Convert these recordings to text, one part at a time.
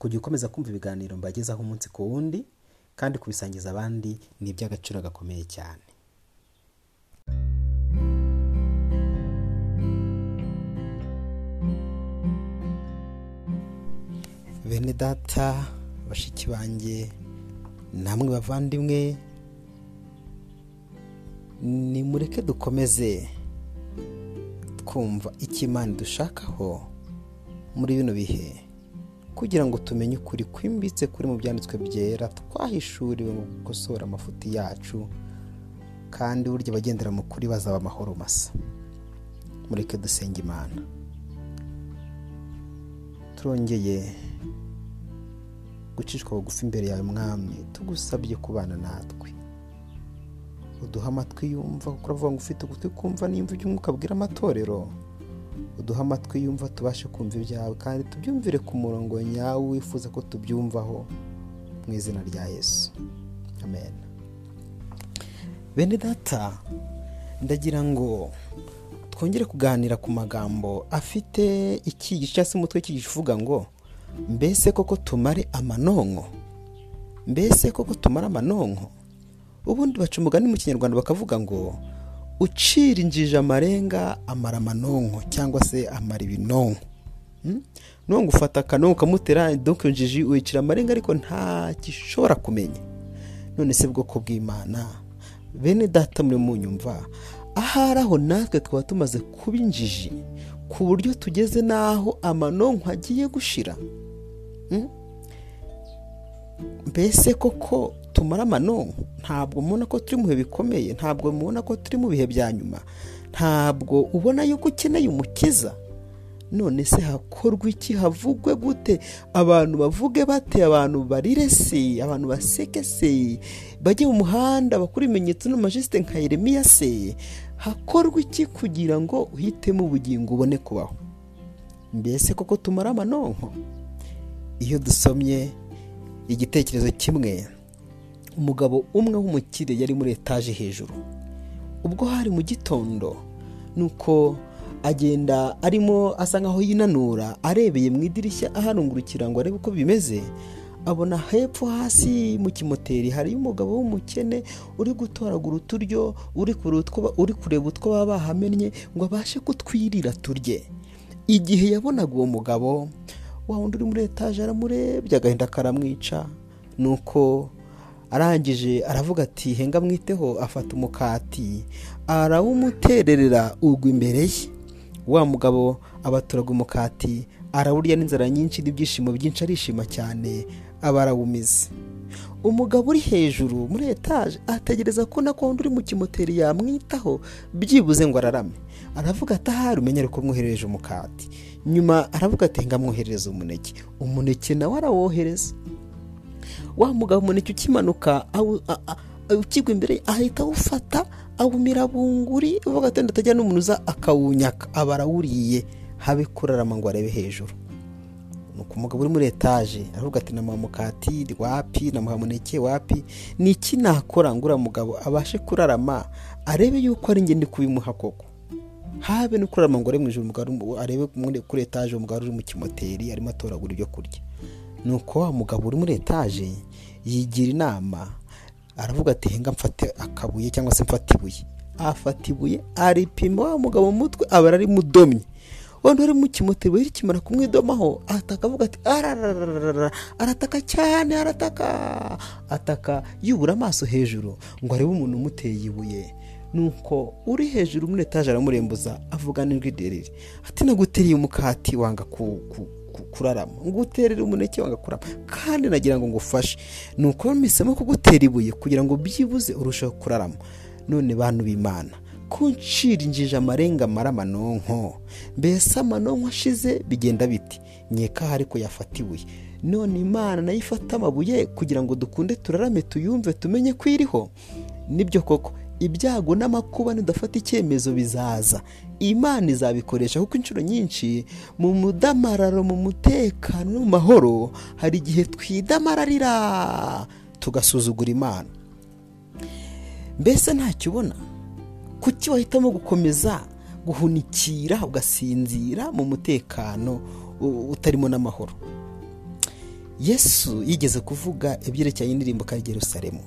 kujya ukomeza kumva ibiganiro mbagezaho umunsi ku wundi kandi kubisangiza abandi ni iby'agaciro gakomeye cyane. Bene data bashiki banjye namwe bavandimwe nimureke dukomeze twumva icyo imana dushakaho muri bino bihe. Kugira ngo tumenye ukuri kwimbitse kuri mu byanditswe byera twahishuriwe mu gukosora amafuti yacu kandi burya abagendera mu kuri bazaba amahoro masa. Mureke dusenga imana. Turongeye gucishwa bugufi imbere yawe mwami tugusabye kubana natwe. Uduha amatwi yumva kuko uravuga ngo ufite ugutwi kumva nimba iby'umwuka abwira amatorero. Uduha amatwi yumva tubashe kumva ibyawe kandi tubyumvire ku murongo nyawo wifuza ko tubyumvaho mu izina rya yesu. Amen. Bene data ndagira ngo twongere kuganira ku magambo afite icyigisho cyangwa se umutwe w'icyigisho uvuga ngo mbese koko tumare amanonko? Mbese koko tumare amanonko? Ubundi baca umugani mu kinyarwanda bakavuga ngo ucira amarenga amara amanonko cyangwa se amara ibinonko. Nubwo ufata akanonko ukamutera donko injiji wicira amarenga ariko nta gishobora kumenya. None se bwoko bw'imana bene data muri mu nyumva ahari aho natwe twaba tumaze kuba injiji ku buryo tugeze n'aho amanonko agiye gushira. Mbese koko tumara amanonko ntabwo mubona ko turi mu bihe bikomeye ntabwo mubona ko turi mu bihe bya nyuma ntabwo ubona yuko ukeneye umukiza. None se hakorwa iki? Havugwe gute? Abantu bavuge bate? Abantu barire se? Abantu baseke se? Bajye mu muhanda bakora ibimenyetso n'amajisite nka Yeremiya se? Hakorwa iki kugira ngo uhitemo ubugingo ubone kubaho? Mbese koko tumara amanonko iyo dusomye igitekerezo kimwe. Umugabo umwe w'umukire yari muri etaje hejuru. Ubwo hari mu gitondo nuko agenda arimo asa nkaho yinanura arebeye mu idirishya aharungurukira ngo arebe uko bimeze abona hepfo hasi mu kimoteri hariyo umugabo w'umukene uri gutoragura uturyo uri kureba utwo baba bahamennye ngo abashe kutwirira turye. Igihe yabonaga uwo mugabo wa wundi uri muri etaje aramurebye agahinda karamwica nuko arangije aravuga ati henga mwiteho afata umukati arawumutererera ugwa imbere ye. Wa mugabo abaturaga umukati arawurya n'inzara nyinshi n'ibyishimo byinshi arishima cyane aba arawumize. Umugabo uri hejuru muri etaje ategereza ko na wundi uri mu kimoteri yamwitaho byibuze ngo ararame. Aravuga ati ahari umenyere ko mwoherereje umukati. Nyuma aravuga ati ngamwoherereza umuneke. Umuneke nawe arawohereza. Wa mugabo umuneke ukimanuka ukigwa imbere ahita awufata awumira bunguri uvuga ati ndatajya n'umuntu uza akawunyaka. Aba arawuriye habe kurarama ngo arebe hejuru. Nuko umugabo uri muri etaje aravuga ati namuha mukati wapi? Namuha muneke wapi? Ni iki nakora ngo uriya mugabo? Abashe kurarama arebe yuko ari ngende kubimuha koko. Habe no kurarama ngo arebe mu ijoro arebe kuri etaje umugabo uri mu kimoteri arimo atoragura ibyo kurya. Nuko wa mugabo uri muri etaje yigira inama aravuga ati henga mfate akabuye cyangwa se mfate ibuye. Afata ibuye aripima wa mugabo mu mutwe aba ari mudomye wenda uri mu kimoteri we kimara kumwidomaho ataka avuga ati ararararara arataka cyane arataka. Ataka yubura amaso hejuru ngo arebe umuntu umuteye ibuye. Nuko uri hejuru muri etaje aramurembuza avuga n'ijwi rirerire. Ati naguteriye umukati wanga kurarama nguterere umuneke wanga kurama kandi nagira ngo ngufashe. Nuko bamisemo kugutera ibuye kugira ngo byibuze urusheho kurarama none bantu b'imana kuncira injiji amarenga amara amanonko. Mbese amanonko ashize bigenda biti. Nkeka ariko yafata ibuye. None imana na yo ifata amabuye kugira ngo dukunde turarame tuyumve tumenye ko iriho. Nibyo koko. Ibyago n'amakuba nidafata icyemezo bizaza. Imana izabikoresha kuko inshuro nyinshi mu mudamararo mu mutekano no mu mahoro hari igihe twidamararira tugasuzugura imana. Mbese ntacyo ubona? Kuki wahitamo gukomeza guhunikira ugasinzira mu mutekano utarimo n'amahoro? Yesu yigeze kuvuga ibyerekeranye n'indirimbo ka Yerusalemu.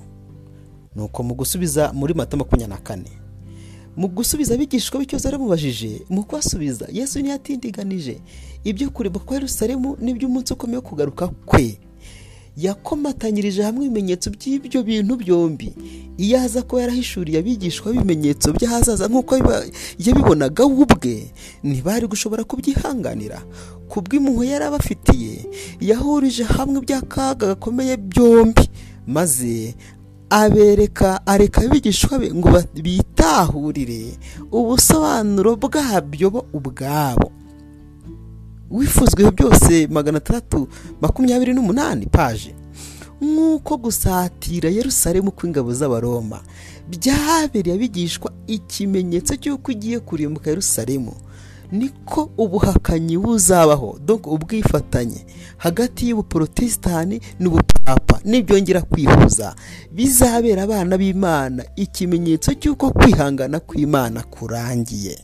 Nuko mu gusubiza muri mata makumyabiri na kane. Mu gusubiza abigishwa b'ikibazo yaramubajije mu kubasubiza yesu ntiyatindiganije ibyo kureba kwa Yerusalemu n'iby'umunsi ukomeye wo kugaruka kwe. Yakomatanyirije hamwe ibimenyetso by'ibyo bintu byombi. Iyo aza kuba yarahishuriye abigishwa b'ibimenyetso by'ahazaza nk'uko yabibonaga we ubwe. Ntibari gushobora kubyihanganira. Ku bw'impuhwe yari abafitiye yahurije hamwe iby'akaga gakomeye byombi. Maze abereka areka abigishwa be ngo bitahurire ubusobanuro bwabyo bo ubwabo. Wifuzwe byose magana atandatu makumyabiri n'umunani paje nk'uko gusatira Yerusalemu kw'ingabo z'abaroma byabereye abigishwa ikimenyetso cy'uko ugiye kurimbuka Yerusalemu. Niko ubuhakanyi buzabaho. Dore ubwifatanye. Hagati y'ubuporotesitanti n'ubupapa. Nibyongera kwihuza. Bizabera abana b'imana. Ikimenyetso cy'uko kwihangana kw'imana kurangiye.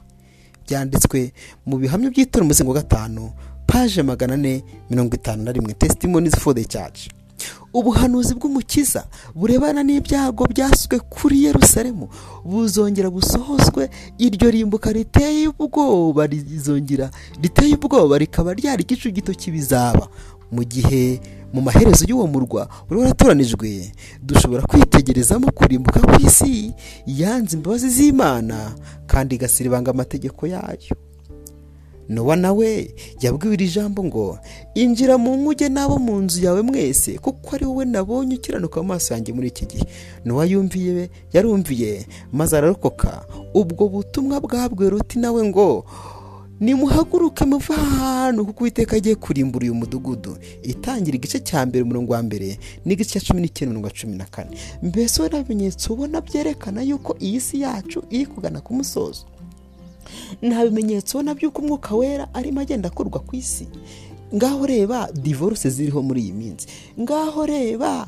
Byanditswe mu bihamya by'itora umuzingo wa gatanu paje magana ane mirongo itanu na rimwe. Testimonies for the church. Ubuhanuzi bw'umukiza burebana n'ibyago byaswe kuri Yerusalemu buzongera busohozwe iryo rimbuka riteye ubwoba rizongera riteye ubwoba rikaba ryari igicu gito kibizaba mu gihe mu maherezo y'uwo murwa wari waratoranijwe dushobora kwitegerezamo kurimbuka ku isi yanze imbabazi z'imana kandi igasiribanga amategeko yayo. Nowa nawe yabwiwe iri jambo ngo injira mu nkuge n'abo mu nzu yawe mwese kuko ari wowe nabonye ukiranuka amaso yanjye muri iki gihe. Nowa yumviye yarumviye maze ararokoka. Ubwo butumwa bwabwiwe ruti nawe ngo nimuhaguruke muva ahantu kuko uwiteka agiye kurimbura uyu mudugudu itangira igice cya mbere umurongo wa mbere n'igice cya cumi n'icyenda umurongo wa cumi na kane. Mbese we bimenyetso ubona byerekana yuko iyi si yacu iri kugana ku musozo? Nta bimenyetso ubona by'uko umwuka wera arimo agenda akorwa ku isi. Ngaho reba divorce ziriho muri iyi minsi. Ngaho reba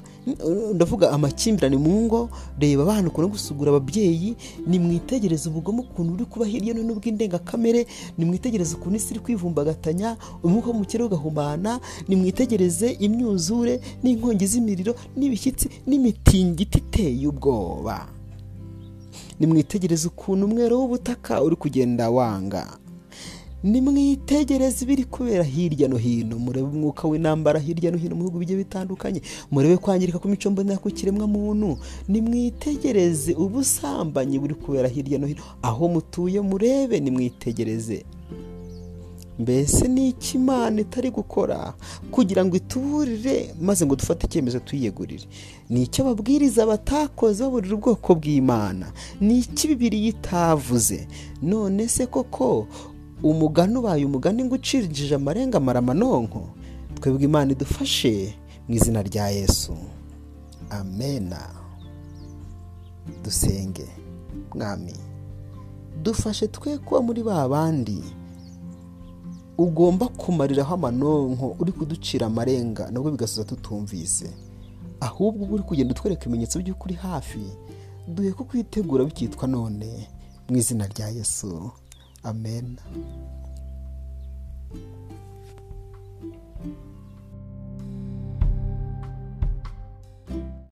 ndavuga amakimbirane mu ngo reba abana ukuntu gusugura ababyeyi nimwitegereze ubugome ukuntu uri kuba hirya no hino bw'indengakamere nimwitegereze ukuntu isi iri kwivumbagatanya umwuka wo mu kirere ugahumana nimwitegereze imyuzure n'inkongi z'imiriro n'ibishyitsi n'imitingito iteye ubwoba. Nimwitegereze ukuntu umwero w'ubutaka uri kugenda wanga. Nimwitegereze ibiri kubera hirya no hino. Murebe umwuka w'intambara hirya no hino mu bihugu bigiye bitandukanye. Murebe kwangirika kw'imico mbonera ku kiremwamuntu. Nimwitegereze ubusambanyi buri kubera hirya no hino. Aho mutuye murebe nimwitegereze. Mbese ni iki imana itari gukora? Kugira ngo ituburire maze ngo dufate icyemezo tuyiyegurire. Ni icyo ababwiriza batakoze baburira ubwoko bw'imana? Ni iki bibiri itavuze? None se koko umugani ubaye umugani ngo ucirije amarenga amaramanonko twebwe imana idufashe mu izina rya yesu. Amena dusenge mwami. Dufashe twe kuba muri ba bandi. Ugomba kumariraho amanonko uri kuducira amarenga nabwo bigasoza tutumvise. Ahubwo uri kugenda utwereka ibimenyetso by'ukuri hafi duhe ko kwitegura bikitwa none mu izina rya yesu. Amen.